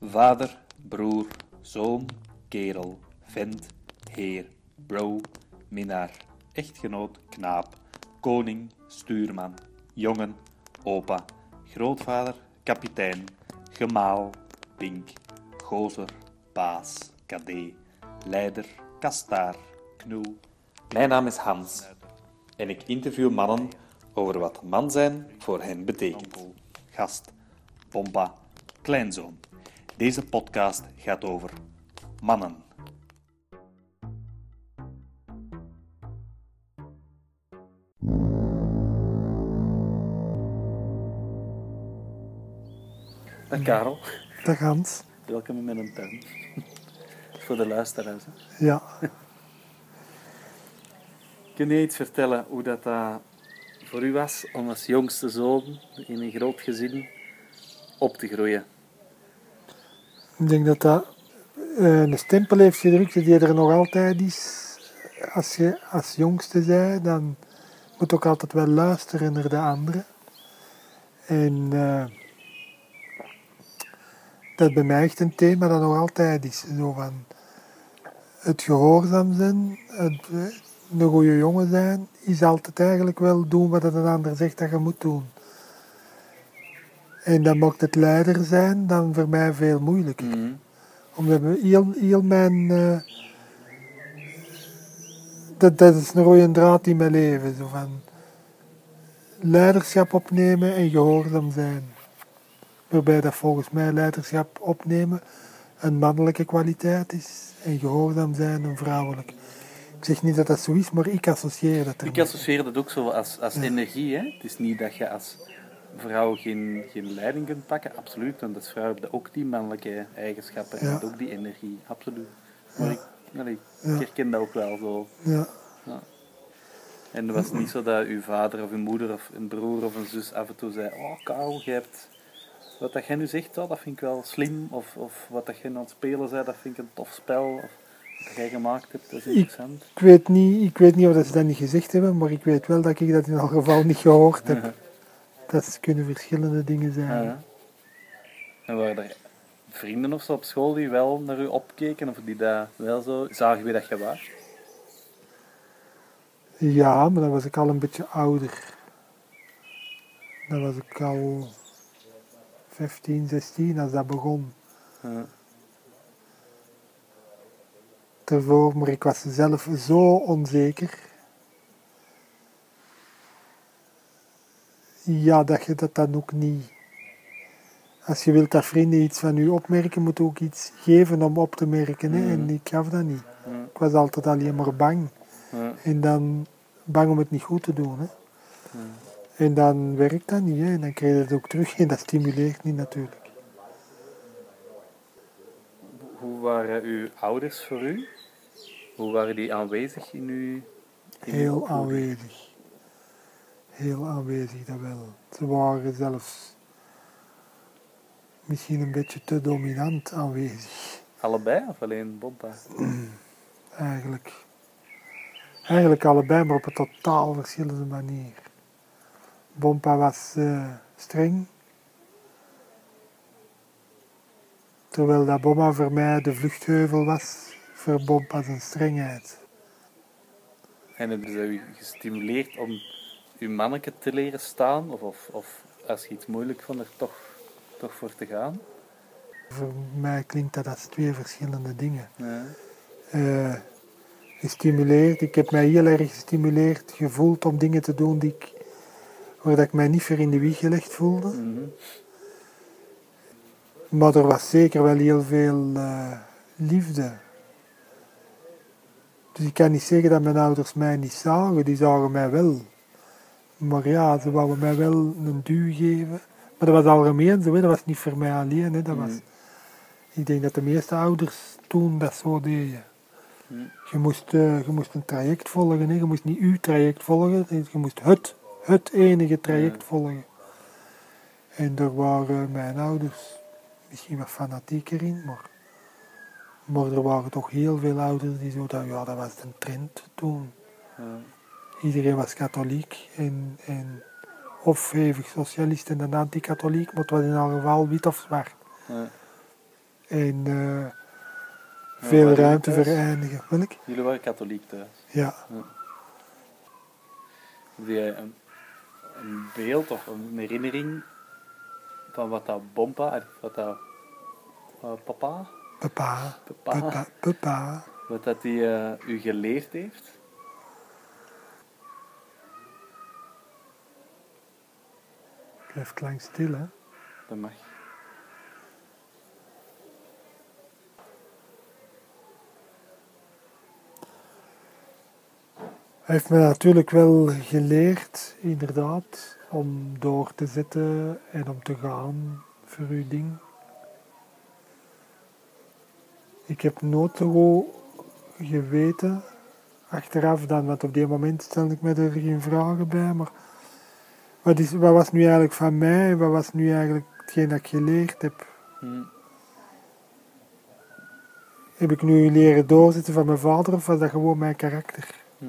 Vader, broer, zoon, kerel, vent, heer, bro, minnaar, echtgenoot, knaap, koning, stuurman, jongen, opa, grootvader, kapitein, gemaal, pink, gozer, baas, kadee, leider, kastaar, knoe. Mijn naam is Hans en ik interview mannen over wat man zijn voor hen betekent. Gast, pompa, kleinzoon. Deze podcast gaat over mannen. Dag Karel, Dag Hans. welkom in mijn tuin. Voor de luisteraars. hè. Ja, Kun je iets vertellen hoe dat, eh, voor u was om als jongste zoon in een groot gezin op te groeien? ik denk dat dat eh, een stempel heeft gedrukt die er nog altijd is. Als je als jongste bent, dan moet ook altijd wel luisteren naar de anderen. En eh, dat bij mij echt een thema dat nog altijd is. Zo van het gehoorzaam zijn, eh, een goede jongen zijn, is altijd eigenlijk wel doen wat een ander zegt dat je moet doen. En dat maakt het leider zijn dan voor mij veel moeilijker. Omdat we heel, heel mijn. eh, dat, dat is een rode draad in mijn leven. Zo van leiderschap opnemen en gehoorzaam zijn. Waarbij dat volgens mij leiderschap opnemen een mannelijke kwaliteit is en gehoorzaam zijn een vrouwelijke. Ik zeg niet dat dat zo is, maar ik associeer dat Ik associeer dat ook zo als, als energie. Hè? Het is niet dat je als vrouw geen, geen leiding kunt pakken, absoluut. Want als vrouw heb je ook die mannelijke eigenschappen en Ja. ook die energie, absoluut. Maar ik, allee, ik Ja. herken dat ook wel zo. Ja. En het was niet zo dat uw vader of uw moeder of een broer of een zus af en toe zei: Oh, Karel, je hebt. Wat dat jij nu zegt, dat vind ik wel slim. Of, of wat dat jij aan het spelen zei, dat vind ik een tof spel. Of wat jij gemaakt hebt, dat is interessant. Ik weet niet, ik weet niet of dat ze dat niet gezegd hebben, maar ik weet wel dat ik dat in elk geval niet gehoord heb. Dat kunnen verschillende dingen zijn. Ja. En waren er vrienden of zo op school die wel naar u opkeken of die dat wel zo zagen wie dat je was? Ja, maar dan was ik al een beetje ouder. Dan was ik al 15, 16 als dat begon. Ja. Daarvoor, maar ik was zelf zo onzeker. Ja, dat je dat dan ook niet. Als je wilt dat vrienden iets van u opmerken, moet je ook iets geven om op te merken. Hè? En ik gaf dat niet. Ja. Ik was altijd alleen maar bang. Ja. En dan bang om het niet goed te doen. Hè? En dan werkt dat niet. Hè? En dan krijg je het ook terug. En dat stimuleert niet natuurlijk. Hoe waren uw ouders voor u? Hoe waren die aanwezig in uw in Heel aanwezig. Heel aanwezig, dat wel. Ze waren zelfs misschien een beetje te dominant aanwezig. Allebei of alleen Bompa? Eigenlijk. Eigenlijk allebei, maar op een totaal verschillende manier. Bompa was eh, streng. Terwijl dat Bomma voor mij de vluchtheuvel was, voor Bompa zijn strengheid. En hebben ze u gestimuleerd om uw manneke te leren staan? Of, of, of als je iets moeilijk vond, er toch, toch voor te gaan? Voor mij klinkt dat als twee verschillende dingen. Ja. eh, gestimuleerd. Ik heb mij heel erg gestimuleerd gevoeld om dingen te doen die ik, waar ik mij niet voor in de wieg gelegd voelde. Mhm. Maar er was zeker wel heel veel eh, liefde. Dus ik kan niet zeggen dat mijn ouders mij niet zagen, die zagen mij wel. Maar ja, ze wouden mij wel een duw geven. Maar dat was algemeen zo, hè. dat was niet voor mij alleen. Hè. Dat was, ik denk dat de meeste ouders toen dat zo deden. Mm. Je moest, eh, je moest een traject volgen, hè. je moest niet uw traject volgen, je moest het, het enige traject volgen. En daar waren mijn ouders misschien wat fanatieker in, maar, maar er waren toch heel veel ouders die zo dat, ja, dat was een trend toen. Ja. Iedereen was katholiek en, en of hevig socialist en een anti-katholiek, maar het was in elk geval wit of zwart. Ja. En eh, Ja, veel ruimte voor eindigen. Welk? Jullie waren katholiek thuis. Ja. Heb jij een, een beeld of een herinnering van wat dat bompa, wat dat eh, papa, Papa, papa, papa, wat dat die eh, u geleerd heeft? Blijft lang stil, hè. Dat mag. Hij heeft me natuurlijk wel geleerd, inderdaad, om door te zetten en om te gaan voor uw ding. Ik heb nooit zo geweten, achteraf dan, want op die moment stelde ik me er geen vragen bij, maar wat, is, wat was nu eigenlijk van mij, wat was nu eigenlijk hetgeen dat ik geleerd heb? Hm. Heb ik nu leren doorzetten van mijn vader of was dat gewoon mijn karakter? Hm.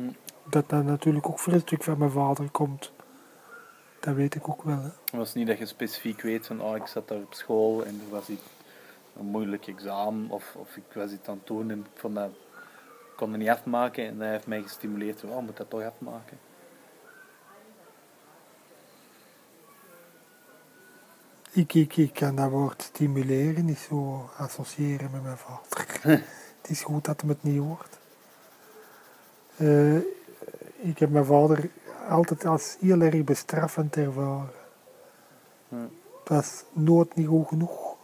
Dat dat natuurlijk ook voor een stuk van mijn vader komt. Dat weet ik ook wel. Hè. Het was niet dat je specifiek weet van, oh, ik zat daar op school en er was iets, een moeilijk examen of, of ik was iets aan het doen en ik vond dat, kon het niet afmaken en hij heeft mij gestimuleerd van, oh, moet dat toch afmaken. Ik, ik, ik kan dat woord stimuleren niet zo associëren met mijn vader. het is goed dat hem het niet hoort. Eh, ik heb mijn vader altijd als heel erg bestraffend ervaren. Hm. Het was nooit niet goed genoeg.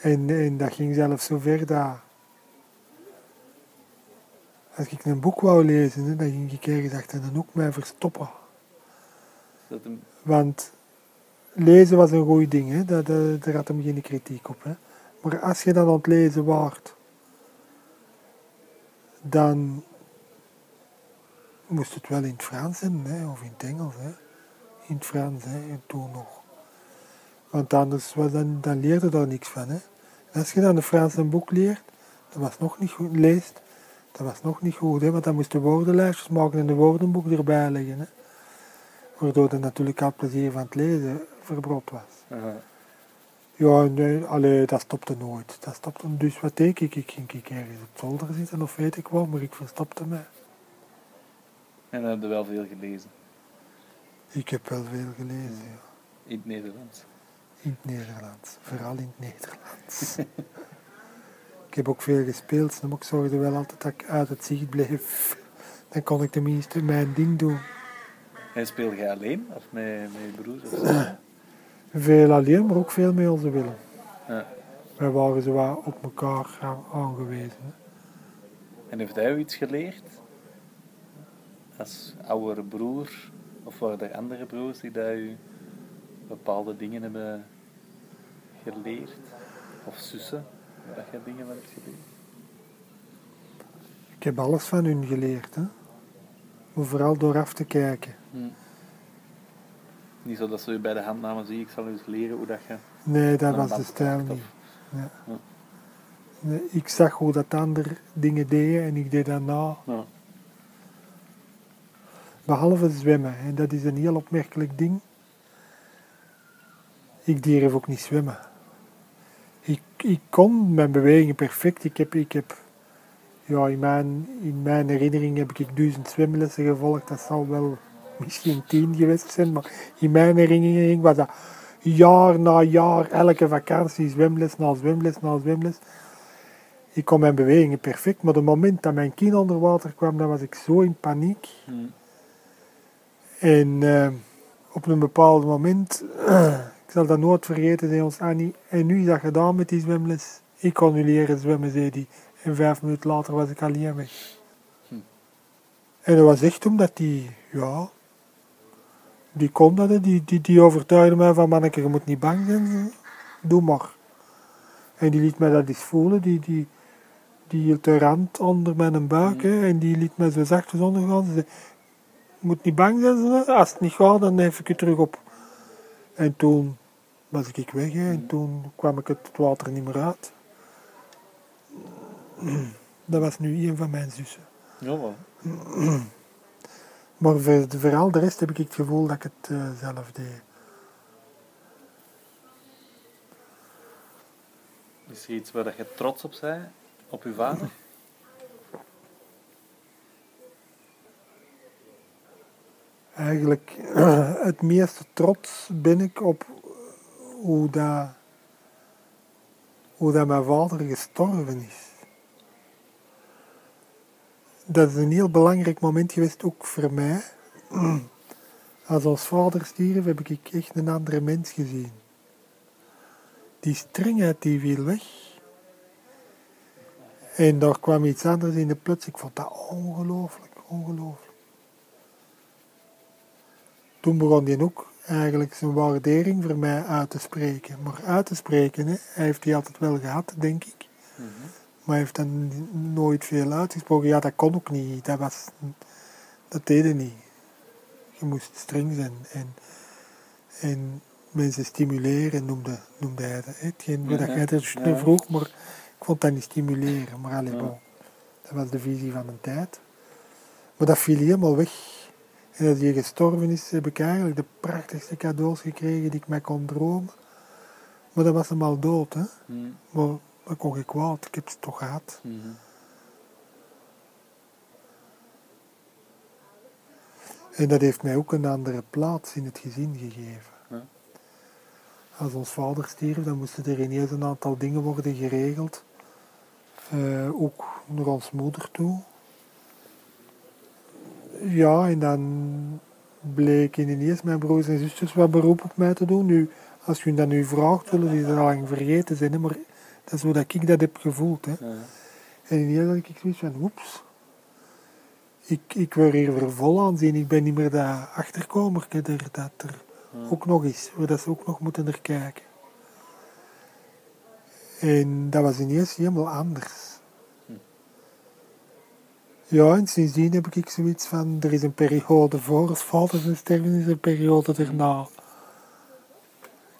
En, en dat ging zelfs zo ver dat... Als ik een boek wou lezen, hè, dan ging ik ergens achter een hoek mij verstoppen. Dat Want lezen was een goed ding, hè? Dat, dat, daar had hem geen kritiek op. Hè? Maar als je dan aan het lezen waart, dan moest het wel in het Frans zijn, hè? of in het Engels. Hè? In het Frans, hè? en toen nog. Want anders was dan, dan leerde je daar niks van. Hè? Als je dan een Frans een boek leert, dat was nog niet goed, leest, dat was nog niet goed, hè? want dan moest je woordenlijstjes maken en een woordenboek erbij leggen. Hè? Waardoor er natuurlijk al plezier van het lezen verbrot was. aha. Ja, nee, allee, dat stopte nooit. Dat stopte, dus wat deed ik? Ik ging ik ergens op zolder zitten of weet ik wat, maar ik verstopte mij. En dan heb je wel veel gelezen, Ik heb wel veel gelezen, ja. in het Nederlands. In het Nederlands. Vooral in het Nederlands. ik heb ook veel gespeeld, maar ik zorgde wel altijd dat ik uit het zicht bleef. Dan kon ik tenminste mijn ding doen. En speel je alleen of met, met je broers? Of? Veel alleen, maar ook veel met onze Willem. Ja. Wij waren zo op elkaar aan- aangewezen. hè. En heeft hij u iets geleerd? Als oudere broer? Of waren er andere broers die dat u bepaalde dingen hebben geleerd? Of zussen, dat je dingen hebt geleerd? Ik heb alles van hun geleerd, hè. Maar vooral door af te kijken. Hm. Niet zo dat ze bij de hand namen, zie ik zal eens leren hoe dat je... Nee, dat was de stijl niet. Ja. Ja. Nee, ik zag hoe dat anderen dingen deden en ik deed dat na. Ja. Behalve zwemmen. En dat is een heel opmerkelijk ding. Ik durf ook niet zwemmen. Ik, ik kon mijn bewegingen perfect. Ik heb, ik heb ja, in, mijn, in mijn herinnering heb ik duizend zwemlessen gevolgd. Dat zal wel misschien tien geweest zijn. Maar in mijn herinnering was dat jaar na jaar, elke vakantie, zwemles na zwemles na zwemles. Ik kon mijn bewegingen perfect, maar het moment dat mijn kin onder water kwam, dan was ik zo in paniek. Hm. En eh, op een bepaald moment, ik zal dat nooit vergeten, zei ons Annie, en nu is dat gedaan met die zwemles. Ik kon nu leren zwemmen, zei die. En vijf minuten later was ik alleen weg. Hm. En dat was echt omdat die, ja, die kon dat, die, die, die overtuigde mij van, manneke, je moet niet bang zijn, doe maar. En die liet mij dat eens voelen, die, die, die hield de rand onder mijn buik, hè, en die liet mij zo zachtjes ondergaan. Ze zei, je moet niet bang zijn, als het niet gaat, dan hef ik je terug op. En toen was ik weg, en toen kwam ik het water niet meer uit. Dat was nu een van mijn zussen. Ja. Maar voor, al de rest heb ik het gevoel dat ik het eh, zelf deed. Is er iets waar je trots op bent? Op uw vader? Eigenlijk het meeste trots ben ik op hoe dat, hoe dat mijn vader gestorven is. Dat is een heel belangrijk moment geweest, ook voor mij. Als ons vader stierf, heb ik echt een andere mens gezien. Die strengheid die viel weg. En daar kwam iets anders in de plots. Ik vond dat ongelooflijk, ongelooflijk. Toen begon hij ook eigenlijk zijn waardering voor mij uit te spreken. Maar uit te spreken, hè, hij heeft die altijd wel gehad, denk ik. Maar heeft dan nooit veel uitgesproken. Ja, dat kon ook niet. Dat, was, dat deed hij niet. Je moest streng zijn. En, en mensen stimuleren noemde, noemde hij dat. Hetgeen Ja, jij er ja. vroeg, maar ik vond dat niet stimuleren. Maar allee, Ja. bon. dat was de visie van een tijd. Maar dat viel helemaal weg. En als hij gestorven is, heb ik eigenlijk de prachtigste cadeaus gekregen die ik mij kon dromen. Maar dat was hem al dood, hè. Mhm. Maar dat kon ik kwaad. Ik heb het toch gehad. Mhm. En dat heeft mij ook een andere plaats in het gezin gegeven. Ja. Als ons vader stierf, dan moesten er ineens een aantal dingen worden geregeld. Eh, ook naar ons moeder toe. Ja, en dan bleken ineens mijn broers en zusters wat beroep op mij te doen. Nu, als je dat nu vraagt, zullen die dat lang vergeten zijn. Maar dat is hoe dat ik dat heb gevoeld. Hè. Ja. En ineens had ik zoiets van, oeps. Ik, ik word hier weer vol aanzien. Ik ben niet meer dat achterkomerke er, dat er Ja. ook nog is. Waar dat ze ook nog moeten naar kijken. En dat was ineens helemaal anders. Ja, en sindsdien heb ik zoiets van, er is een periode voor als vader zijn sterven, is er een periode erna.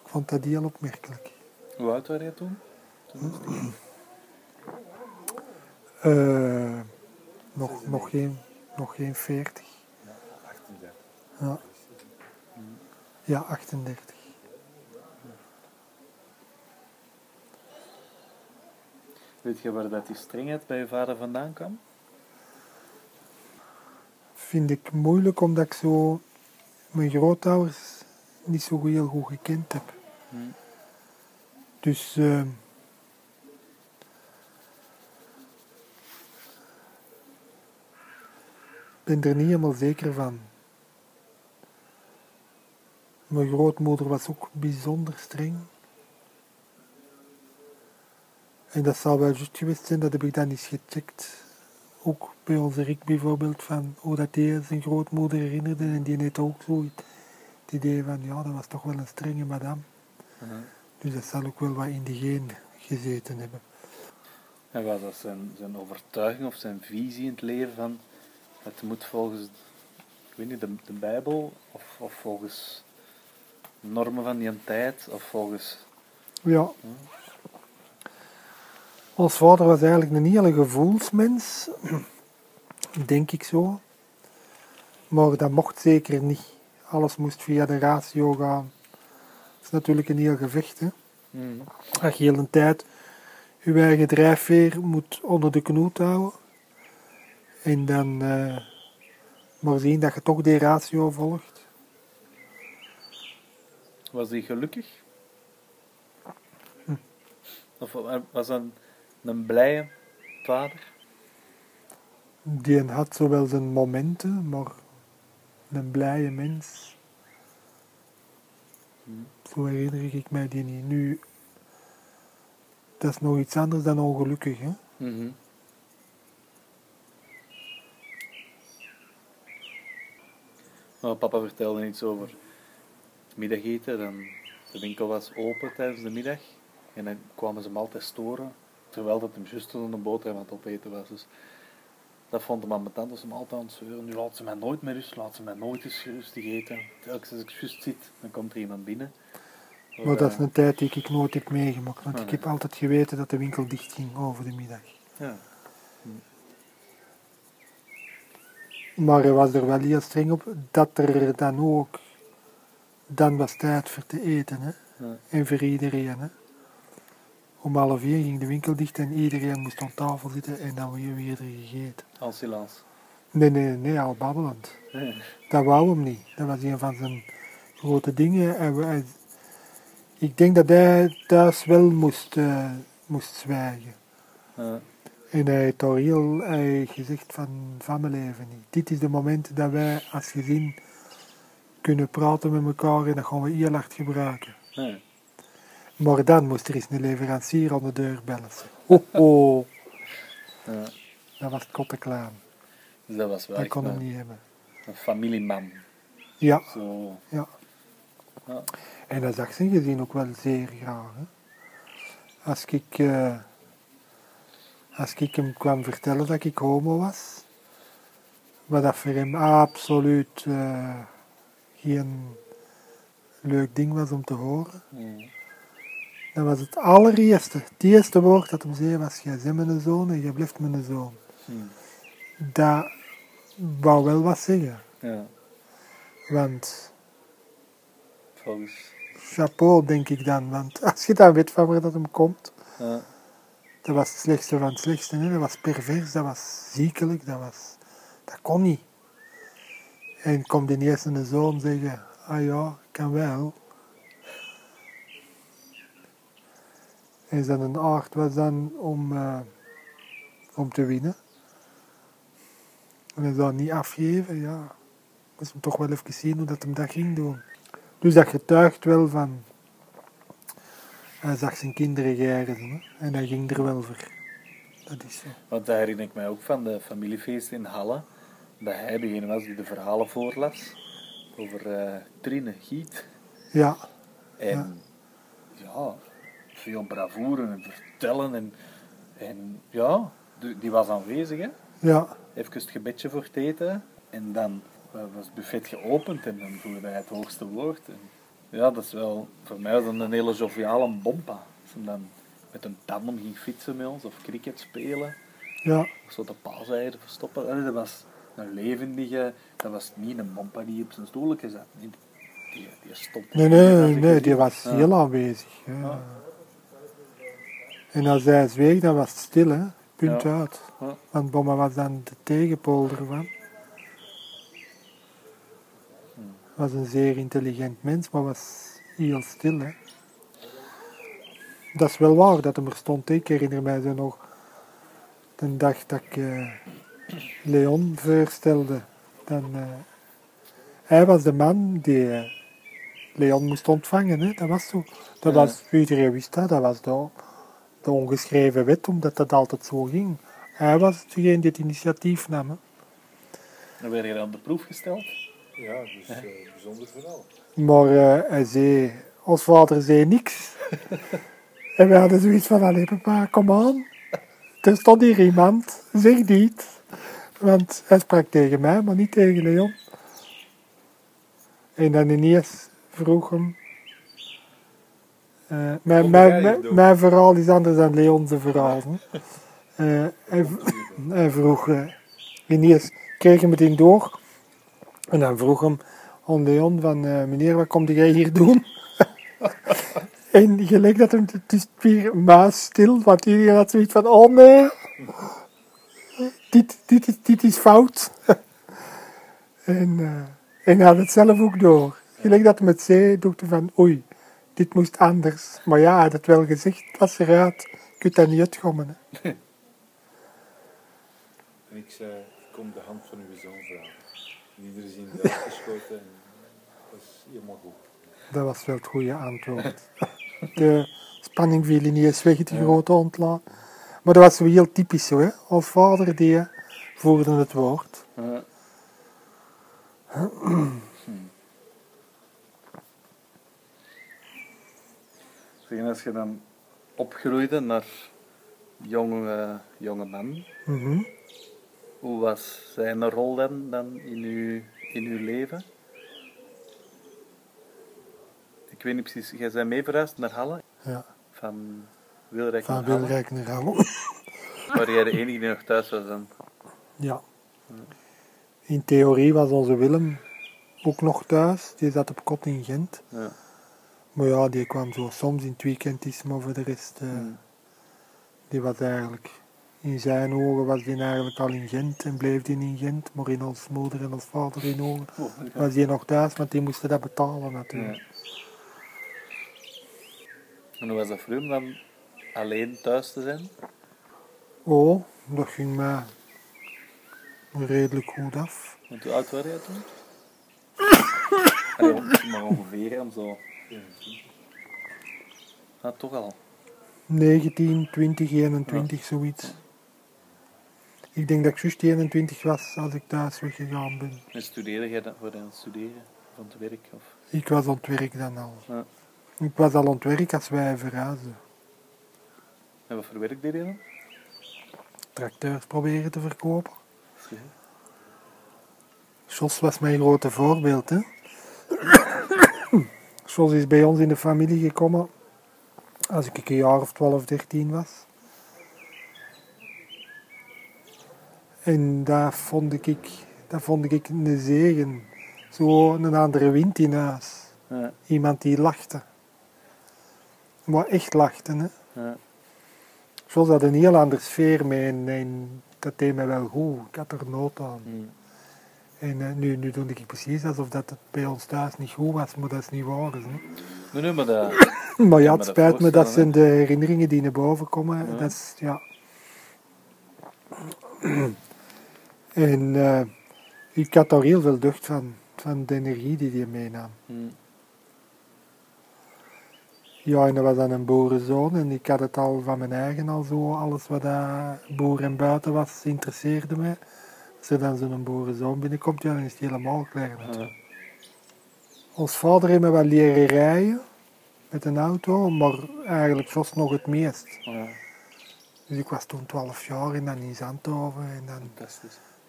Ik vond dat heel opmerkelijk. Hoe oud was je toen? Eh, nog, nog, geen, nog geen 40. 38. Ja. Ja, 38. Weet je waar dat die strengheid bij je vader vandaan kwam? Vind ik moeilijk omdat ik zo mijn grootouders niet zo heel goed gekend heb. Hm. Dus eh, ben er niet helemaal zeker van. Mijn grootmoeder was ook bijzonder streng. En dat zal wel juist geweest zijn, dat heb ik dan eens gecheckt. Ook bij onze Rick bijvoorbeeld, van hoe dat hij zijn grootmoeder herinnerde. En die heeft ook zo het idee van, ja, dat was toch wel een strenge madame. Mhm. Dus dat zal ook wel wat in die geen gezeten hebben. En was dat zijn, zijn overtuiging of zijn visie in het leven van het moet volgens, ik weet niet, de, de Bijbel of, of volgens normen van die tijd of volgens... Ja. Ons vader was eigenlijk een hele gevoelsmens, denk ik zo. Maar dat mocht zeker niet. Alles moest via de ratio gaan. Dat is natuurlijk een heel gevecht. Hè? Als je heel een tijd je eigen drijfveer moet onder de knoet houden. En dan eh, maar zien dat je toch die ratio volgt. Was hij gelukkig? Of wa- was dat een, een blije vader? Die had zowel zijn momenten, maar een blije mens. Zo herinner ik mij die niet. Nu, dat is nog iets anders dan ongelukkig. Hè? Mhm. Nou, papa vertelde iets over het middageten. Dan, de winkel was open tijdens de middag. En dan kwamen ze hem altijd storen. Terwijl dat hem juist toen een boterham aan het opeten was. Dus dat vond hem ambetant. Dus hem altijd aan het zeuren. Nu laat ze mij nooit meer rust. Laat ze mij nooit eens rustig eten. Telkens als ik juist zit, dan komt er iemand binnen. Maar dat is een tijd die ik nooit heb meegemaakt. Want Ah, ik nee. heb altijd geweten dat de winkel dicht ging over de middag. Ja. Maar hij was er wel heel streng op dat er dan ook, dan was tijd voor te eten. Hè? Ja. En voor iedereen. Hè? Om half vier ging de winkel dicht en iedereen moest aan tafel zitten en dan weer weer gegeten. Al silence. Nee, nee, nee, al babbelend. Dat wou hem niet. Dat was een van zijn grote dingen. En ik denk dat hij thuis wel moest, eh, moest zwijgen. Ja. En hij heeft heel hij gezegd van, van mijn leven niet. Dit is de moment dat wij als gezin kunnen praten met elkaar en dat gaan we heel hard gebruiken. Ja. Maar dan moest er eens een leverancier aan de deur bellen. Ja. Dat was kotte klein. Dus dat was wel Dat kon hem niet hebben. een familieman. Ja, Zo. ja. Ja. En dat zag zijn gezin ook wel zeer graag. Hè. Als, ik, eh, als ik hem kwam vertellen dat ik homo was, wat dat voor hem absoluut eh, geen leuk ding was om te horen, Mm. dat was het allereerste, het eerste woord dat hem zei was, jij bent mijn zoon en jij blijft mijn zoon. Mm. Dat wou wel wat zeggen, Ja. want Volgens. chapeau denk ik dan, want als je dan weet van waar dat hem komt, Ja. Dat was het slechtste van het slechtste. Dat was pervers, dat was ziekelijk, dat was... Dat kon niet. En komt die eerste zoon zeggen, ah ja, kan wel. En zijn aard was dan om, eh, om te winnen. En hij zou niet afgeven, ja. Moest hem toch wel even zien hoe dat hem dat ging doen. Dus dat getuigt wel van... Hij zag zijn kinderen hè. en hij ging er wel voor. Dat is zo. Want dat herinner ik mij ook van de familiefeest in Halle. Dat hij degene was die de verhalen voorlas. Over eh Trine Giet. Ja, En ja, veel bravoure en vertellen. En, en ja, die, die was aanwezig. Hè. ja, Even het gebedje voor het eten. En dan was het buffet geopend en dan voerde hij het hoogste woord. En ja, dat is wel voor mij dan een hele joviale bompa. Als hij dan met een tandem ging fietsen met ons of cricket spelen. ja, Of zo de paaseieren verstoppen. Allee, dat was een levendige, dat was niet een bompa die op zijn stoeltje zat. Die, die stond nee, nee, nee, die was Ja. heel aanwezig. Ja. En als hij zweeg, dan was het stil, hè. Punt Ja. uit. Want Bomma was dan de tegenpool ervan. Was een zeer intelligent mens, maar was heel stil, hè. Dat is wel waar dat hem er stond. Ik herinner mij zo nog de dag dat ik eh, Leon voorstelde. Dan, eh, hij was de man die eh, Leon moest ontvangen. Hè? Dat was zo. Dat Ja. was, iedereen wist dat. Dat was de, de ongeschreven wet, omdat dat altijd zo ging. Hij was degene die het initiatief nam. Hè? Dan werd je aan de proef gesteld. Ja, dus eh bijzonder verhaal. Maar eh, hij zei, ons vader zei niks. en we hadden zoiets van, allee papa, kom aan. Er stond hier iemand, zeg niet. Want hij sprak tegen mij, maar niet tegen Leon. En dan ineens vroeg hem... eh, mijn, verhaal is anders dan Leon's verhaal. hij, vroeg... eh, ineens kreeg hem het in door. En dan vroeg hem aan Leon van... eh, meneer, wat kom jij hier doen? en gelijk dat hem... Het is weer muisstil, want iedereen had zoiets van... Oh nee! Dit, dit, dit is fout. en, eh, en had het zelf ook door. Gelijk dat hij het zei, dacht hij van... Oei, dit moest anders. Maar ja, hij had het wel gezegd. Het was eruit. Je kunt dat niet uitgommen. En ik zei, kom de hand van uw zoon vragen. En geschoten en dat is helemaal goed. Dat was wel het goede antwoord. De spanning viel niet eens weg, de grote ontla. Maar dat was zo heel typisch zo, hè. Als vader die voerde het woord. Ja. Zeg, en als je dan opgroeide naar jonge, jonge man, Mhm. hoe was zijn rol dan, dan in, uw, in uw leven? Ik weet niet precies, jij bent mee verhuisd naar Halle, Ja, van Wilrijk van naar Halle, Wilrijk naar Halle. waar jij de enige die nog thuis was dan. Ja. In theorie was onze Willem ook nog thuis. Die zat op kot in Gent. Ja. Maar ja, die kwam zo soms in het weekend eens, maar voor de rest, eh, Mm. die was eigenlijk, in zijn ogen was die eigenlijk al in Gent en bleef die in Gent. Maar in ons moeder en ons vader in ogen Oh, ja. was die nog thuis, want die moesten dat betalen natuurlijk. Ja. En hoe was dat voor dan alleen thuis te zijn? Oh, dat ging mij redelijk goed af. Want hoe oud was jij toen? Allee, maar ongeveer om zo. Ah, toch al. 19, 20, 21, zoiets. Ik denk dat ik juist 21 was als ik thuis weggegaan ben. En studeerde jij dan voor aan het studeren? Van het werk? Of? Ik was aan het werk dan al. Ja. Ik was al aan het werk als wij verhuisden. En wat voor werk deed je dan? Tracteurs proberen te verkopen. Jos was mijn grote voorbeeld. Hè? Jos is bij ons in de familie gekomen als ik een jaar of 12, 13 was. En dat vond ik, dat vond ik een zegen. Zo een andere wind in huis. Ja, Iemand die lachte. Maar echt lachte. Hè? ja. Jos had een heel andere sfeer mee en, en dat deed me wel goed. Ik had er nood aan. Mm. En eh, nu, nu doe ik precies alsof dat het bij ons thuis niet goed was, maar dat is niet waar. Hè. Nee, nee, maar dat... Maar ja, het dat spijt me, dat zijn de herinneringen die naar boven komen. Ja. Dat is, ja. En eh, ik had daar heel veel deugd van, van de energie die hij meenam. Mm. Ja, en dat was dan een boerenzoon en ik had het al van mijn eigen al zo, alles wat dat boer en buiten was, interesseerde mij. Als er dan zo'n boerenzoon binnenkomt, ja, dan is het helemaal. Ja. Ons vader heeft me wel leren rijden met een auto, maar eigenlijk Jos nog het meest. Ja, Dus ik was toen 12 jaar en dan in Zandhoven en dan,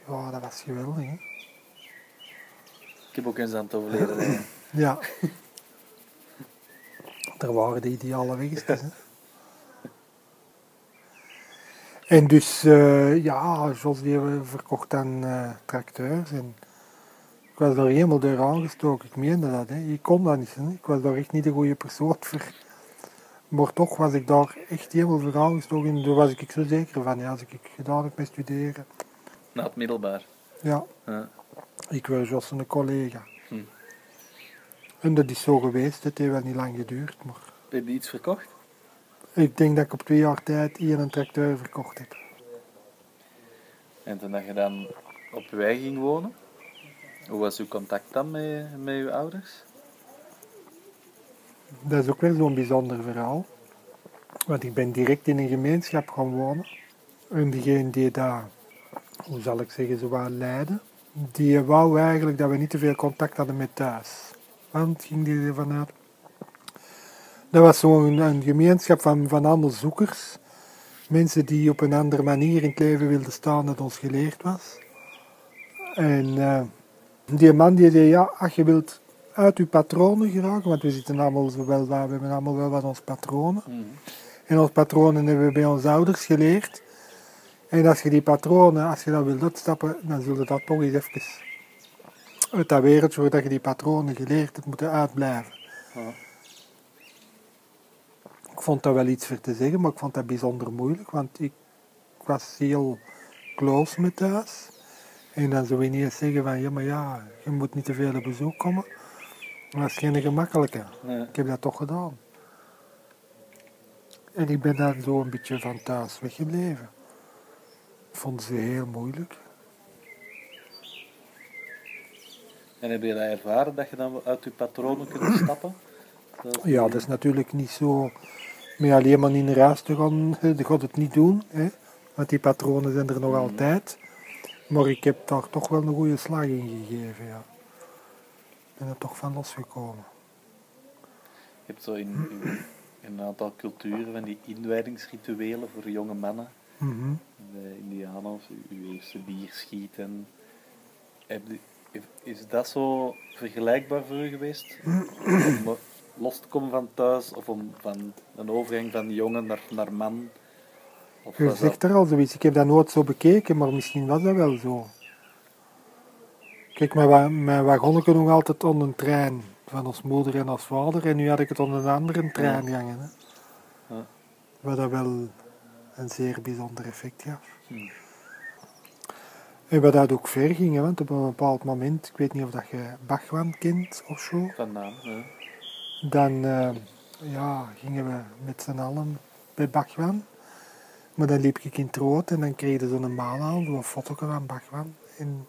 ja, dat was geweldig. Hè? Ik heb ook eens aan het overleden. Ja. Er waren de ideale weggetjes. hè. En dus, eh, ja, Jos die verkocht dan eh, tracteurs en ik was daar helemaal door aangestoken. Ik meende dat, hè. ik kon dat niet. Hè. Ik was daar echt niet de goede persoon voor. Maar toch was ik daar echt helemaal voor aangestoken en daar was ik zo zeker van. Ja, als ik gedaan heb met studeren, Na het middelbaar. ja, Ja. ik was Jos een collega. Hm. En dat is zo geweest, het heeft wel niet lang geduurd, maar... Heb je iets verkocht? Ik denk dat ik op twee jaar tijd hier een tracteur verkocht heb. En toen dat je dan op eigen ging wonen, hoe was uw contact dan met, met uw ouders? Dat is ook wel zo'n bijzonder verhaal. Want ik ben direct in een gemeenschap gaan wonen. En diegene die daar, hoe zal ik zeggen, zo wat leidde, die wou eigenlijk dat we niet te veel contact hadden met thuis. Want ging die ervan uit. Dat was zo'n een gemeenschap van, van allemaal zoekers. Mensen die op een andere manier in het leven wilden staan dan ons geleerd was. En eh, die man die zei, ja, als je wilt uit je patronen geraken, want we zitten allemaal zo wel waar, we hebben allemaal wel wat ons patronen. Mhm. En onze patronen hebben we bij onze ouders geleerd. En als je die patronen, als je dat wilt uitstappen, dan zul je dat toch eens even uit dat wereldje waar je die patronen geleerd hebt, moeten uitblijven. Ja. Ik vond dat wel iets voor te zeggen, maar ik vond dat bijzonder moeilijk, want ik, was heel close met thuis. En dan zou je niet eens zeggen van, ja maar ja, je moet niet te veel op bezoek komen. Dat was geen gemakkelijke. Ik heb dat toch gedaan. En ik ben dan zo een beetje van thuis weggebleven. Vonden ze heel moeilijk. En heb je dat ervaren dat je dan uit je patronen kunt stappen? Dat- Ja, dat is natuurlijk niet zo met alleen maar in de huis te gaan. Je gaat het niet doen, hè? want die patronen zijn er nog Mhm. altijd. Maar ik heb daar toch wel een goede slag in gegeven, ja. Ik ben er toch van losgekomen. Je hebt zo in, in, in een aantal culturen van die inwijdingsrituelen voor jonge mannen. Mhm. De Indianers, uw eerste bier schieten. Is dat zo vergelijkbaar voor u geweest? om los te komen van thuis of om van een overgang van jongen naar, naar man? Of Je zegt er al zoiets. Ik heb dat nooit zo bekeken, maar misschien was dat wel zo. Kijk, mijn, mijn wagonnetje nog altijd onder een trein van ons moeder en ons vader. En nu had ik het onder een andere trein gangen. Hè. Ja. Wat dat wel een zeer bijzonder effect gaf. Hmm. En wat dat ook ver ging, hè, want op een bepaald moment, ik weet niet of dat je Bachwan kent of zo, Van naam. Ja. dan eh, ja, gingen we met z'n allen bij Bachwan. Maar dan liep ik in het rood en dan kreeg je zo'n maal aan, zo'n foto van Bachwan. En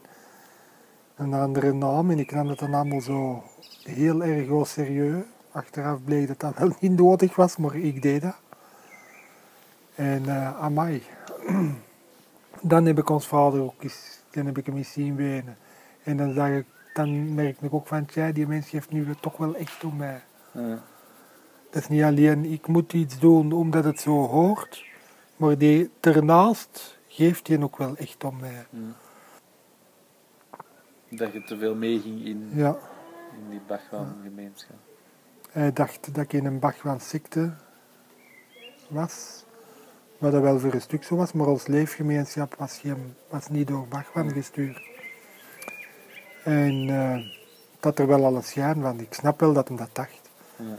een andere naam en ik nam het dan allemaal zo heel erg serieus. Achteraf bleek dat dat wel niet nodig was, maar ik deed dat. En eh amai. Dan heb ik ons vader ook eens, dan heb ik hem eens zien wenen. En dan, zag ik, dan merkte ik ook van, tja, die mens geeft nu toch wel echt om mij. Ja. Dat is niet alleen, ik moet iets doen omdat het zo hoort, maar die daarnaast geeft hij ook wel echt om mij. Dat je te veel meeging in, Ja, in die Bachwan-gemeenschap. hij dacht dat ik in een Bachwan secte was, wat dat wel voor een stuk zo was, maar ons leefgemeenschap was, geen, was niet door Bachwan gestuurd. En eh, dat er wel alle schijn van, ik snap wel dat hij dat dacht. Ja.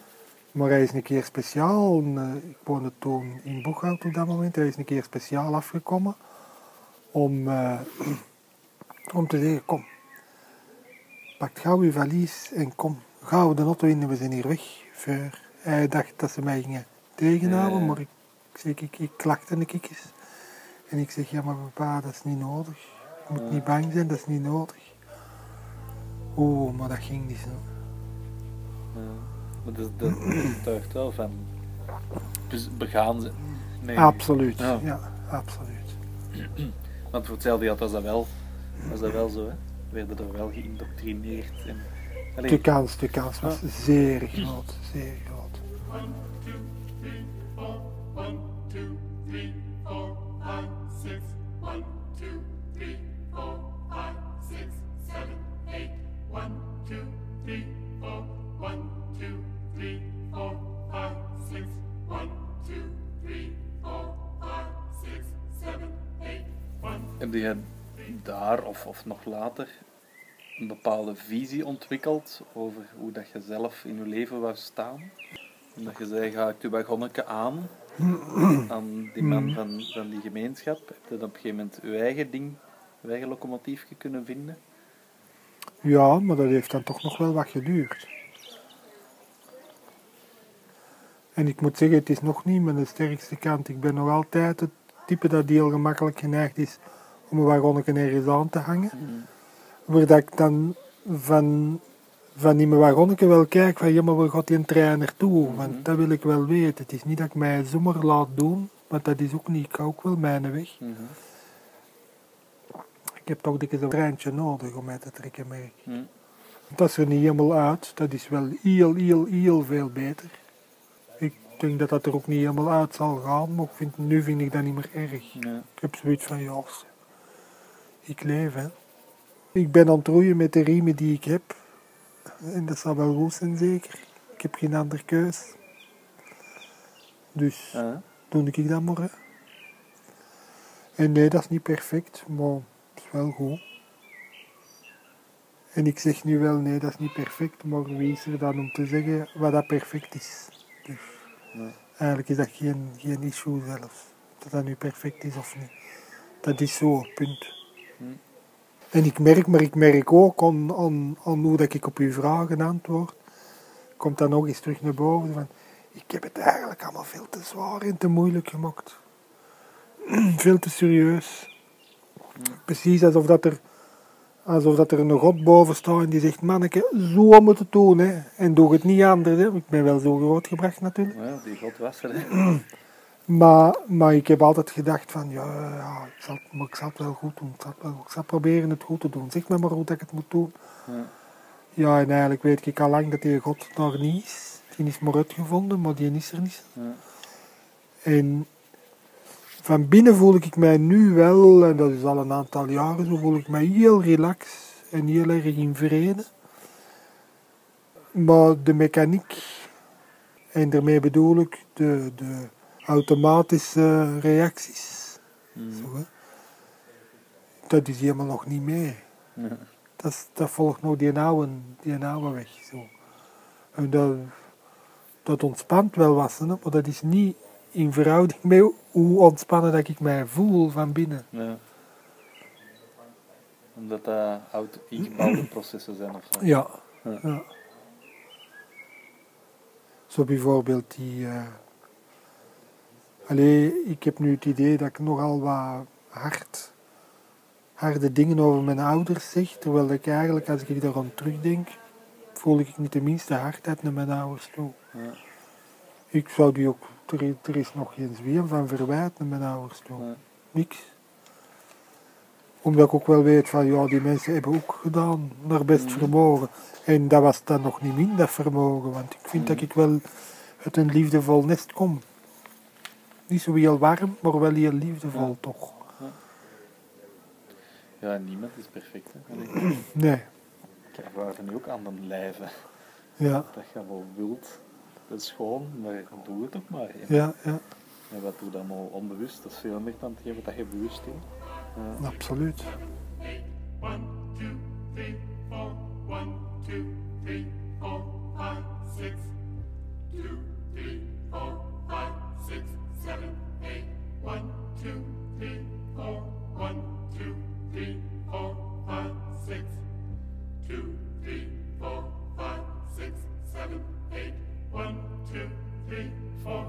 Maar hij is een keer speciaal, eh, ik woonde toen in Boeghout op dat moment, hij is een keer speciaal afgekomen om, eh, om te zeggen, kom, pak gauw uw valies en kom, gauw de auto in en we zijn hier weg. Voor. Hij dacht dat ze mij gingen tegenhouden, Ja, maar ik, zeg, ik, ik klakte een kikjes. En ik zeg, ja maar papa, dat is niet nodig. Je moet niet bang zijn, dat is niet nodig. Oeh, maar dat ging niet zo. Ja. Maar dat, dat getuigt wel van dus begaan ze. Nee, Absoluut, Ja. ja, absoluut. Want voor hetzelfde geld was dat wel, was dat wel zo, hè? Werden er wel geïndoctrineerd. En, Allee, De kans, de kans was zeer groot, zeer groot. Heb je daar of, of nog later een bepaalde visie ontwikkeld over hoe dat je zelf in je leven wou staan? En dat je zei, ga ik de wagonnetje aan, aan die man van, van die gemeenschap? Heb je dan op een gegeven moment je eigen ding, je eigen locomotiefje kunnen vinden? Ja, maar dat heeft dan toch nog wel wat geduurd. En ik moet zeggen, het is nog niet mijn sterkste kant. Ik ben nog altijd het type dat heel gemakkelijk geneigd is om een wagonnetje ergens aan te hangen. Waar dat ik dan van, van in mijn wagonnetje wel kijk van, ja maar waar gaat die een trein naartoe? Want dat wil ik wel weten. Het is niet dat ik mij zomaar laat doen, want dat is ook niet. Ik ga ook wel mijn weg. Mhm. Ik heb toch dikwijls een treintje nodig om mij te trekken, merk. Dat is er niet helemaal uit. Dat is wel heel, heel, heel veel beter. Ik denk dat dat er ook niet helemaal uit zal gaan, maar vind, nu vind ik dat niet meer erg. Ik heb zoiets van, ja, ik leef, hè. Ik ben aan het roeien met de riemen die ik heb. En dat zal wel goed zijn, zeker. Ik heb geen andere keus. Dus Ah, doe ik dat maar, hè. En nee, dat is niet perfect, maar het is wel goed. En ik zeg nu wel, nee, dat is niet perfect, maar wie is er dan om te zeggen wat dat perfect is? Dus Nee. eigenlijk is dat geen, geen issue zelfs, dat dat nu perfect is of niet. Dat is zo, punt. En ik merk, maar ik merk ook aan, aan, aan hoe dat ik op uw vragen antwoord, komt dan nog eens terug naar boven van, ik heb het eigenlijk allemaal veel te zwaar en te moeilijk gemaakt. veel te serieus. Precies alsof dat er, alsof dat er een god boven staat en die zegt, manneke, zo moet het doen. Hè. En doe het niet anders. Hè. Ik ben wel zo grootgebracht natuurlijk. ja, die god was er. Hè. Maar, maar ik heb altijd gedacht van, ja, ja ik, zal, maar ik zal het wel goed doen. Ik zal, wel, ik zal proberen het goed te doen. Zeg me maar hoe dat ik het moet doen. Ja. Ja, en eigenlijk weet ik al lang dat die God daar niet is. Die is maar uitgevonden, maar die is er niet. Ja. En van binnen voel ik mij nu wel, en dat is al een aantal jaren zo, voel ik mij heel relaxed en heel erg in vrede. Maar de mechaniek, en daarmee bedoel ik de, de automatische reacties, Mhm. zo, hè, dat is helemaal nog niet mee. Ja. Dat, is- dat volgt nog die oude, die oude weg. Zo. En dat, dat ontspant wel wat, hè, maar dat is niet in verhouding met hoe ontspannen dat ik mij voel van binnen. Ja. Omdat dat oud ingebouwde processen zijn of zo. Ja. Ja. ja. Zo bijvoorbeeld die. eh allee, ik heb nu het idee dat ik nogal wat hard, harde dingen over mijn ouders zeg, terwijl ik eigenlijk, als ik daarom terugdenk, voel ik niet de minste hardheid naar mijn ouders toe. Ja. Ik zou die ook, er, is- er is nog geen zweem van verwijt naar mijn ouders toe. Ja. Niks. Omdat ik ook wel weet van, ja, die mensen hebben ook gedaan naar best Mhm. vermogen. En dat was dan nog niet min, dat vermogen. Want ik vind dat Mhm. ik wel uit een liefdevol nest kom. Niet zo heel warm, maar wel heel liefdevol Ja. toch. ja, niemand is perfect. Hè. Allee, Nee, Ik ervaar nu ook aan mijn lijve. ja, Dat je wel wilt. Dat is schoon, maar doe het ook maar. hè. ja, ja, En wat doe je dan al onbewust? Dat is veel meer dan hetgeen wat je bewust doet. Ja. absoluut. eight, one, two, three, four, one, two, three, four, five, six, two, three, four, five, six, seven, eight, one, two, three, four, one, two, three, four, five, six, two, three, four, five, six, seven, eight, one, two, three, four,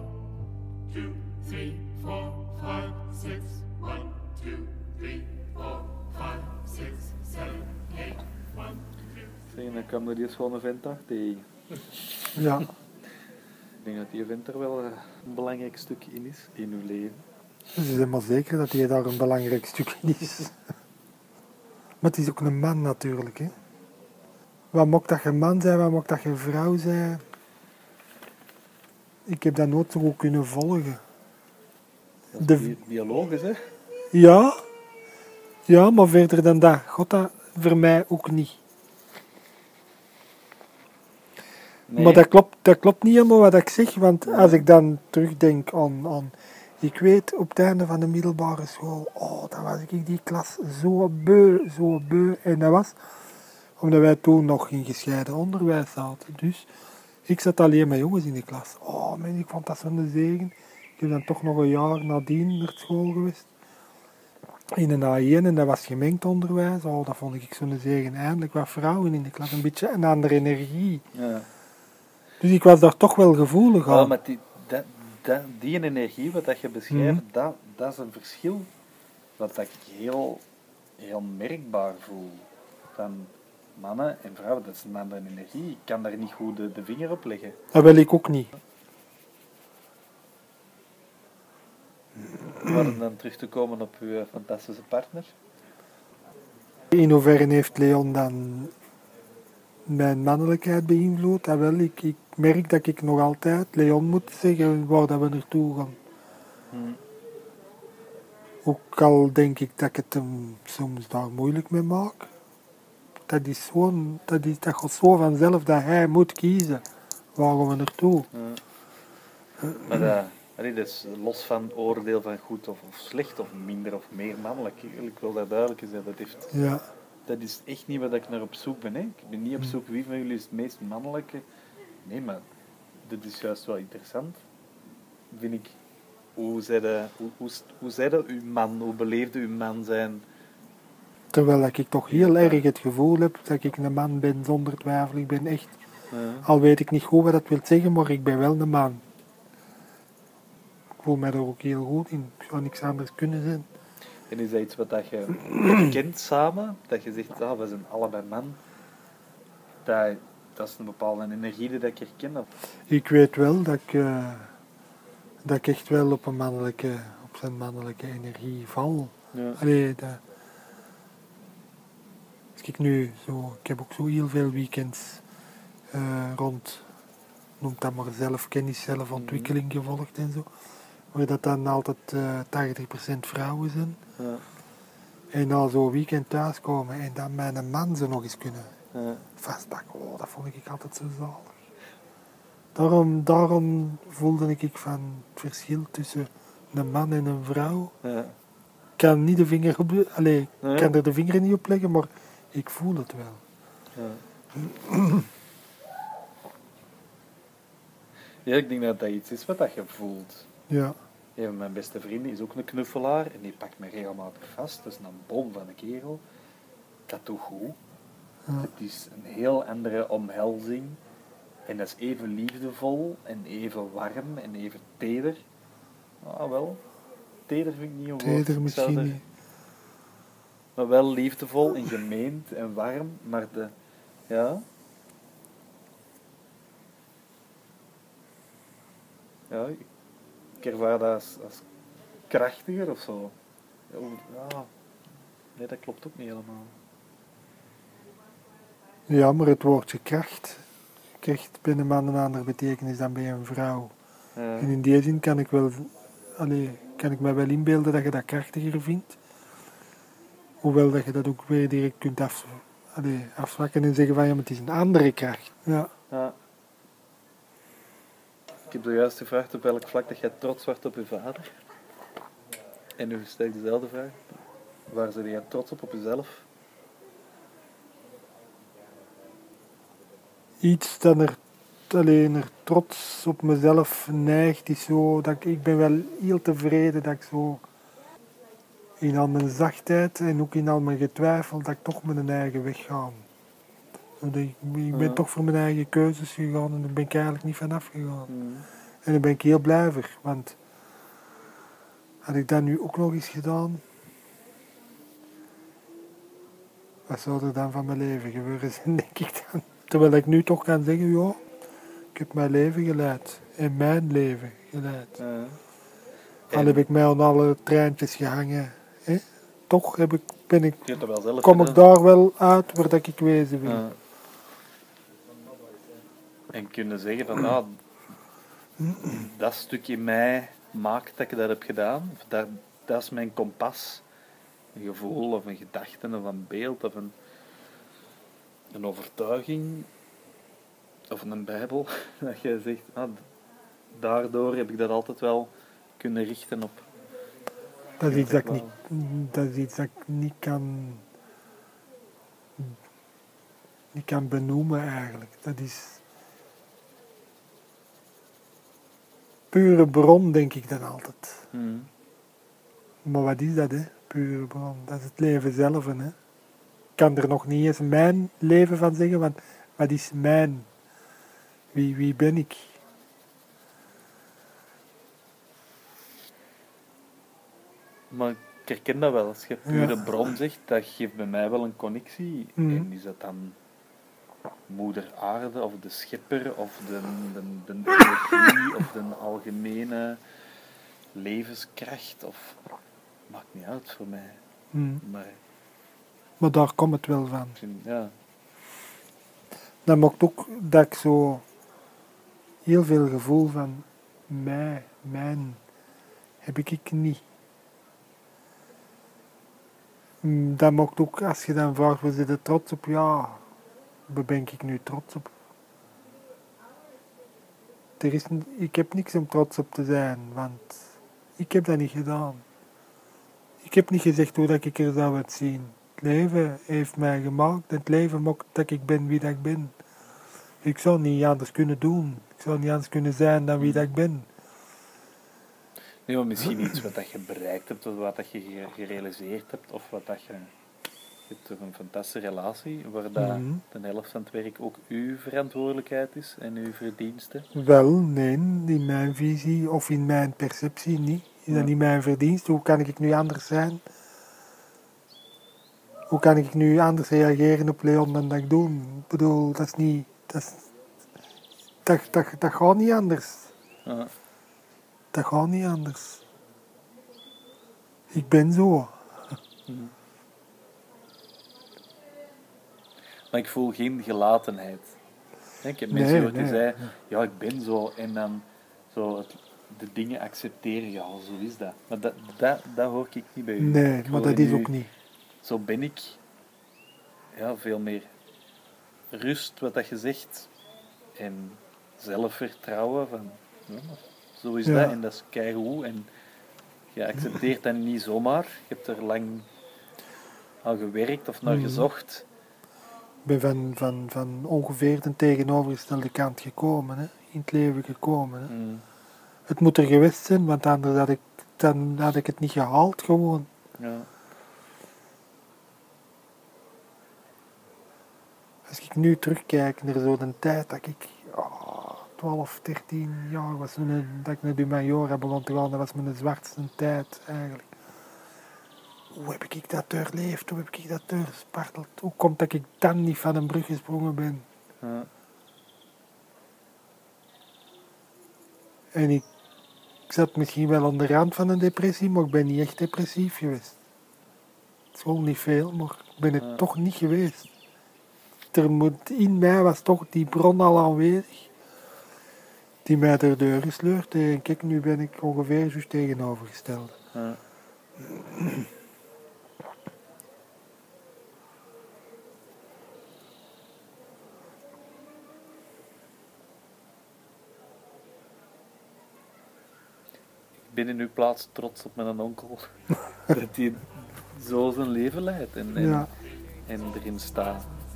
two, three, four, five, six, one, two, three, four, five, six, seven, eight, one, two. Zeg, en dan kwam er die schone vent daar. Ja, Ik denk dat die vent er wel eh, een belangrijk stuk in is, in uw leven. ze zijn maar zeker dat hij daar een belangrijk stuk in is. Maar het is ook een man natuurlijk. Hè. Wat mocht dat je man zijn, wat mocht dat je vrouw zijn? Ik heb dat nooit zo goed kunnen volgen. Dat is De- bi- biologisch, hè? Ja, ja, maar verder dan dat, God dat voor mij ook niet. Nee. Maar dat klopt, dat klopt niet helemaal wat ik zeg, want als ik dan terugdenk aan, aan... Ik weet, op het einde van de middelbare school, oh, dan was ik die klas zo beu, zo beu. En dat was omdat wij toen nog in gescheiden onderwijs zaten. Dus ik zat alleen met jongens in de klas. Oh man, ik vond dat zo'n zegen. Ik heb dan toch nog een jaar nadien naar school geweest. In een A1 en dat was gemengd onderwijs. Oh, dat vond ik zo'n zegen. Eindelijk wat vrouwen in de klas. Een beetje een andere energie. Ja. Dus ik was daar toch wel gevoelig Ja, aan. maar die, dat, dat, die energie wat dat je beschrijft, Mhm. dat, dat is een verschil wat dat ik heel, heel merkbaar voel. Van mannen en vrouwen, dat is een andere energie. Ik kan daar niet goed de, de vinger op leggen. Dat wil ik ook niet. Maar om dan terug te komen op uw fantastische partner. In hoeverre heeft Leon dan mijn mannelijkheid beïnvloed? Dat wel, ik, ik merk dat ik nog altijd Leon moet zeggen waar dat we naartoe gaan. Hm. Ook al denk ik dat ik het hem soms daar moeilijk mee maak. Dat, is gewoon, dat, is, dat gaat zo vanzelf dat hij moet kiezen waar gaan we naartoe. Ja. Maar dat, allee, dat is los van oordeel van goed of, of slecht of minder of meer mannelijk. Ik wil dat duidelijk zijn. Dat, heeft, Ja, dat is echt niet wat ik naar op zoek ben. Hè. Ik ben niet op zoek wie van jullie is het meest mannelijke. Nee, maar dit is juist wel interessant. Vind ik. Hoe zei de, hoe, hoe, hoe zei dat uw man? Hoe beleefde uw man zijn? terwijl ik toch heel erg het gevoel heb dat ik een man ben zonder twijfel. Ik ben echt Ja. Al weet ik niet goed wat dat wil zeggen, maar ik ben wel een man. Ik voel mij er ook heel goed in. Ik zou niks anders kunnen zijn. En is dat iets wat dat je kent samen? Dat je zegt, ah, we zijn allebei man. Dat, dat is een bepaalde energie die ik herken. Ik weet wel dat ik, eh, dat ik echt wel op, een mannelijke, op zijn mannelijke energie val. ja. Allee, dat... Als ik nu zo... Ik heb ook zo heel veel weekends eh, rond... Noem dat maar zelfkennis, zelfontwikkeling gevolgd en zo. Waar dat dan altijd eh 80% vrouwen zijn. Ja. En na zo'n weekend thuiskomen en dan mijn man ze nog eens kunnen Ja. vastpakken. Oh, dat vond ik altijd zo zalig. Daarom, daarom voelde ik van het verschil tussen een man en een vrouw. Ja. Ik kan niet de vinger op Nee. kan er de vinger niet op leggen, maar Ik voel het wel. Ja. ja, ik denk dat dat iets is wat dat je voelt. Ja. Een van mijn beste vrienden is ook een knuffelaar en die pakt me regelmatig vast. Dat is een bom van een kerel. Dat doet goed. Het is een heel andere omhelzing. En dat is even liefdevol en even warm en even teder. Ah, wel. Teder vind ik niet een woord. Teder misschien er- niet. Maar wel liefdevol en gemeend en warm. Maar de... Ja. Ja, ik- ervaar dat als, als krachtiger of zo. Ja, ja. Nee, dat klopt ook niet helemaal. Ja, maar het woordje kracht krijgt bij een man een andere betekenis dan bij een vrouw. Ja. En in die zin kan ik, wel, allee, kan ik me wel inbeelden dat je dat krachtiger vindt. Hoewel dat je dat ook weer direct kunt af, allee, afzwakken en zeggen van ja, maar het is een andere kracht. Ja, Ja. Ik heb zojuist gevraagd op welk vlak dat jij trots wordt op je vader. En nu stel ik dezelfde vraag. Waar zit jij trots op op jezelf? Iets dat er alleen er trots op mezelf neigt, is zo dat ik, ik ben wel heel tevreden dat ik zo in al mijn zachtheid en ook in al mijn getwijfel dat ik toch mijn eigen weg ga. Ik, ik ben Ja. toch voor mijn eigen keuzes gegaan en daar ben ik eigenlijk niet van afgegaan. Hmm. En daar ben ik heel blij voor, want had ik dat nu ook nog eens gedaan, wat zou er dan van mijn leven gebeuren zijn, denk ik dan. Terwijl ik nu toch kan zeggen, ja, ik heb mijn leven geleid. En mijn leven geleid. Ja. Al En heb ik mij aan alle treintjes gehangen. Hè? Toch heb ik, ben ik, kom ik daar wel uit waar dat ik wezen wil. En kunnen zeggen van, nou, dat stukje mij maakt dat ik dat heb gedaan. Of dat, dat is mijn kompas. Een gevoel of een gedachte of een beeld of een, een overtuiging of een bijbel. Dat je zegt, ah, daardoor heb ik dat altijd wel kunnen richten op. Dat is iets dat ik niet, dat is iets dat ik niet kan, niet kan benoemen eigenlijk. Dat is pure bron, denk ik dan altijd. Hmm. Maar wat is dat, hè? Pure bron. Dat is het leven zelf, hè? Ik kan er nog niet eens mijn leven van zeggen, want wat is mijn? Wie, wie ben ik? Maar ik herken dat wel. Als je pure Ja. bron zegt, dat geeft bij mij wel een connectie. Mhm. En is dat dan moeder aarde of de schepper of de, de, de energie of de algemene levenskracht? Of, maakt niet uit voor mij. Hm. Maar Maar daar komt het wel van. ja, Dat maakt ook dat ik zo heel veel gevoel van mij, mijn, heb ik ik niet. Mm, Dat maakt ook, als je dan vraagt, we zitten trots op? Ja, waar ben ik nu trots op? Er is, ik heb niks om trots op te zijn, want ik heb dat niet gedaan. Ik heb niet gezegd hoe dat ik er zou uitzien. Het leven heeft mij gemaakt. Het leven maakt dat ik ben wie dat ik ben. Ik zou niet anders kunnen doen. Ik zou niet anders kunnen zijn dan wie dat ik ben. nee, maar misschien iets wat dat je bereikt hebt of wat dat je ge- gerealiseerd hebt of wat dat je... Je hebt toch een fantastische relatie waar dat Mhm. de helft van het werk ook uw verantwoordelijkheid is en uw verdiensten. Wel, nee, in mijn visie of in mijn perceptie niet. Is dat niet mijn verdienst? Hoe kan ik nu anders zijn? Hoe kan ik nu anders reageren op Leon dan dat ik doe? Ik bedoel, dat is niet... Dat, is, dat, dat, dat gaat niet anders. Ja. Dat gaat niet anders. Ik ben zo. Maar ik voel geen gelatenheid. Ik heb Nee, mensen gehoord die nee. zeiden, ja, ik ben zo. En dan zo het, de dingen accepteren. Ja, zo is dat. Maar dat, dat, dat hoor ik niet bij u. Nee, maar dat is nu, ook niet. Zo ben ik. Ja, veel meer rust, wat dat je zegt. En zelfvertrouwen van, ja, zo is Ja. dat. En dat is keigoed. En je accepteert dat niet zomaar. Je hebt er lang aan gewerkt of naar Mhm. gezocht. Ik ben van, van, van ongeveer de tegenovergestelde kant gekomen, hè. in het leven gekomen. Hè. Mm. Het moet er geweest zijn, want anders had ik, dan had ik het niet gehaald gewoon. Ja. Als ik nu terugkijk naar zo'n tijd dat ik ah, 12, 13 jaar was, toen ik- dat ik naar de majora begon te gaan, dat was mijn zwartste tijd eigenlijk. Hoe heb ik dat doorleefd? Hoe heb ik dat doorsparteld? Hoe komt dat ik dan niet van een brug gesprongen ben? Ja. En ik, zat misschien wel aan de rand van een depressie, maar ik ben niet echt depressief geweest. Het is niet veel, maar ik ben het Ja. toch niet geweest. Er moet, in mij was toch die bron al aanwezig, die mij erdoor gesleurd heeft. En kijk, nu ben ik ongeveer juist tegenovergesteld. Ja. Ik ben in uw plaats trots op mijn onkel. dat hij zo zijn leven leidt en, en, Ja, en erin staat.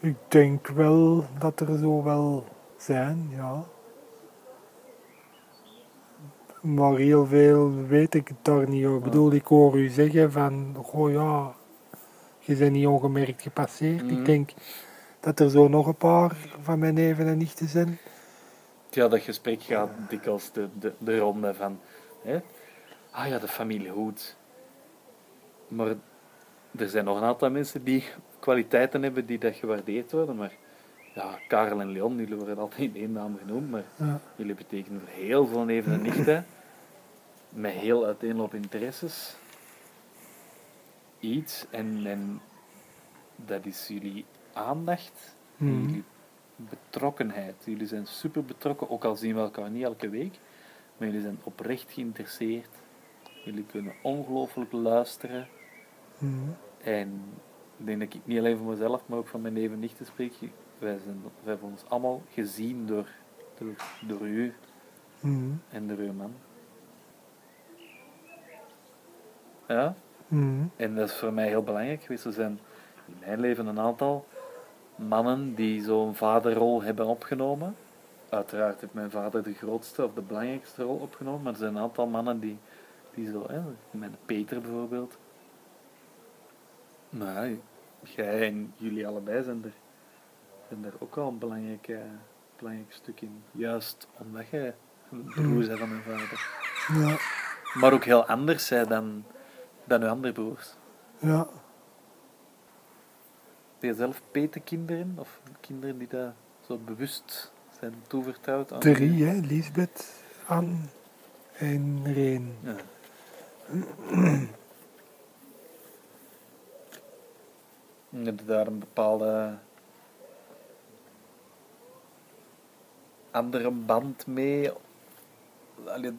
Ik denk wel dat er zo wel zijn, ja. Maar heel veel weet ik daar niet over. Ik bedoel, ik hoor u zeggen van, goh ja, je bent niet ongemerkt gepasseerd. Mhm. Ik denk dat er zo nog een paar van mijn neven en nichten zijn. Ja, dat gesprek gaat dikwijls de, de, de ronde van... Hè? Ah ja, de familie Hoed. Maar er zijn nog een aantal mensen die kwaliteiten hebben die dat gewaardeerd worden. Maar ja, Karel en Leon, jullie worden altijd in één naam genoemd. Maar Ja, jullie betekenen voor heel veel neven en nichten. Met heel uiteenlopende interesses. Iets. En, en dat is jullie aandacht. Mhm. Jullie betrokkenheid. Jullie zijn super betrokken, ook al zien we elkaar niet elke week. Maar jullie zijn oprecht geïnteresseerd. Jullie kunnen ongelooflijk luisteren. mhm. En ik denk dat ik niet alleen voor mezelf, maar ook van mijn neven en nichten spreek. Wij, zijn, wij hebben ons allemaal gezien door, door, door u Mhm. en door uw man. Ja, Mhm. en dat is voor mij heel belangrijk geweest. Er zijn in mijn leven een aantal mannen die zo'n vaderrol hebben opgenomen. Uiteraard heeft mijn vader de grootste of de belangrijkste rol opgenomen, maar er zijn een aantal mannen die, die zo, hè, mijn Peter bijvoorbeeld. Maar ja, jij en jullie allebei zijn er, zijn er ook al een belangrijk, eh, belangrijk stuk in. Juist omdat jij een broer bent van mijn vader. Ja, Maar ook heel anders zij dan, dan uw andere broers. ja. Ben je zelf petekinderen? Of kinderen die daar zo bewust zijn toevertrouwd aan? Drie, hè. Lisbeth, Anne en Reen. Ja. En Heb je daar een bepaalde andere band mee? Allee,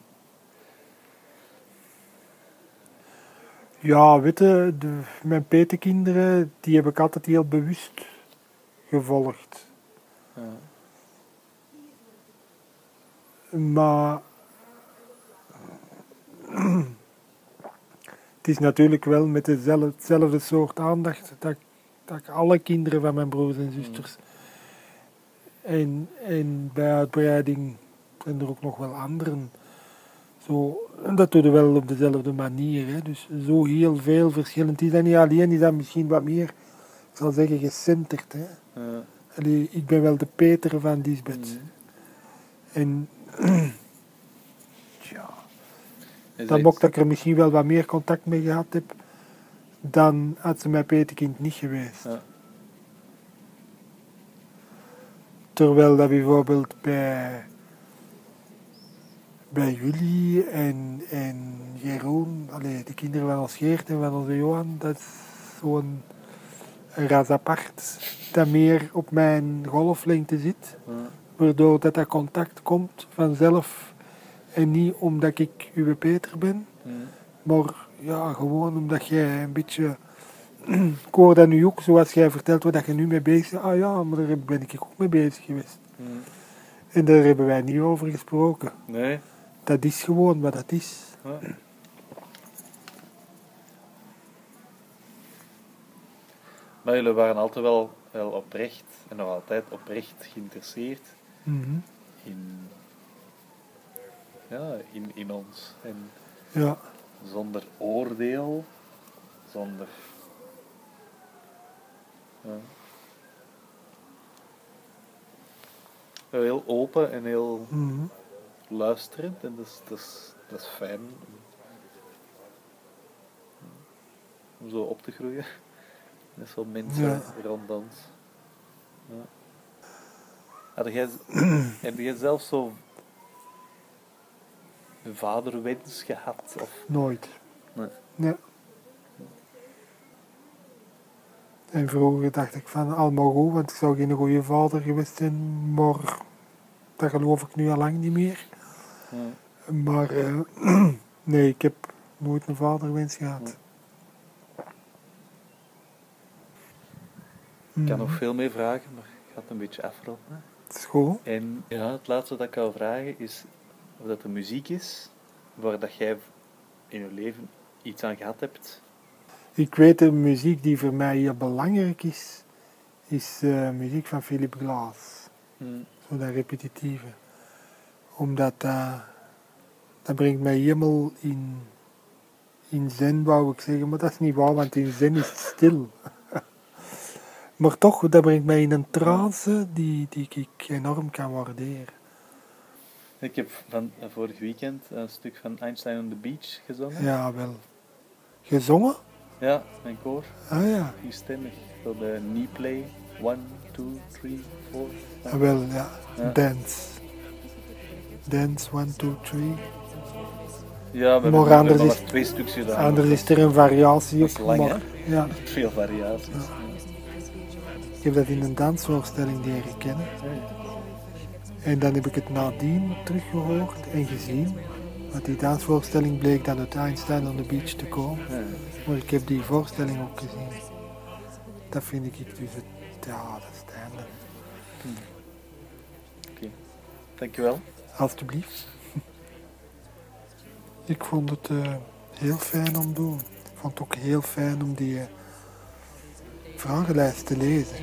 Ja, weet je, de, mijn petekinderen, die heb ik altijd heel bewust gevolgd. ja. Maar het is natuurlijk wel met dezelfde, soort aandacht dat, ik- dat ik alle kinderen van mijn broers en zusters. En, en bij uitbreiding zijn er ook nog wel anderen. Zo, en dat doe je wel op dezelfde manier. Hè. Dus zo heel veel verschillend. is dat niet alleen, is dat misschien wat meer, ik zal zeggen, gecenterd. Hè. Ja. Allee, ik ben wel de Peter van Lisbeth. Mhm. En ja, dan mocht ik er misschien wel wat meer contact mee gehad heb, dan had ze mijn petekind niet geweest. Ja. Terwijl dat bijvoorbeeld bij, bij jullie en, en Jeroen, allee, de kinderen van ons Geert en van onze Johan, dat is zo'n een ras apart dat meer op mijn golflengte zit. Ja. Waardoor dat, dat contact komt vanzelf en niet omdat ik uw Peter ben. Ja. Maar ja, gewoon omdat jij een beetje. ik hoor dat nu ook, zoals jij vertelt, waar dat je nu mee bezig bent. Ah ja, maar daar ben ik ook mee bezig geweest. Ja. En daar hebben wij niet over gesproken. Nee. Dat is gewoon wat dat is. Ja. Maar jullie waren altijd wel, wel oprecht en nog altijd oprecht geïnteresseerd Mhm. in, ja, in, in ons. En Ja, zonder oordeel, zonder. Ja. Heel open en heel mhm. luisterend en dat is, dat is, dat is fijn om, zo op te groeien. Met zo'n mensen Ja. rond ons. Ja. Had jij, heb jij zelf zo vaderwens gehad? Of, nooit. nee. Nee. En vroeger dacht ik van allemaal goed, want ik zou geen goede vader geweest zijn, maar dat geloof ik nu al lang niet meer. Maar eh, nee, ik heb nooit een vaderwens gehad. Ik kan Mhm. nog veel meer vragen, maar het een beetje afronden. Het is goed. En ja, het laatste dat ik wil vragen is of dat er muziek is waar dat jij in je leven iets aan gehad hebt. Ik weet de muziek die voor mij heel belangrijk is, is eh, muziek van Philip Glass. Hmm. Zo dat repetitieve. Omdat dat, dat brengt mij helemaal in, in zen, wou ik zeggen. Maar dat is niet waar, want in zen is het stil. maar toch, dat brengt mij in een trance die, die ik enorm kan waarderen. Ik heb van eh, vorig weekend een stuk van Einstein on the Beach gezongen. Ja, wel. Gezongen? Ja, mijn koor. Ah ja, Vierstemmig. De knee play. One, two, three, four. ah, wel, ja. Ja. Dance. Dance, one, two, three. Ja, we Maar hebben, maar twee stukjes gedaan. Anders is er een variatie Dat is op. lang, maar, ja, Veel variaties. ik heb dat in een dansvoorstelling leren kennen. Ja. En dan heb ik het nadien teruggehoord en gezien. Want die dansvoorstelling bleek dan uit Einstein on the Beach te komen. Maar ik heb die voorstelling ook gezien. Dat vind ik dus het, ja, dat is het einde. Dankjewel. Alsjeblieft. Ik vond het eh, heel fijn om te doen. Ik vond het ook heel fijn om die eh, vragenlijst te lezen.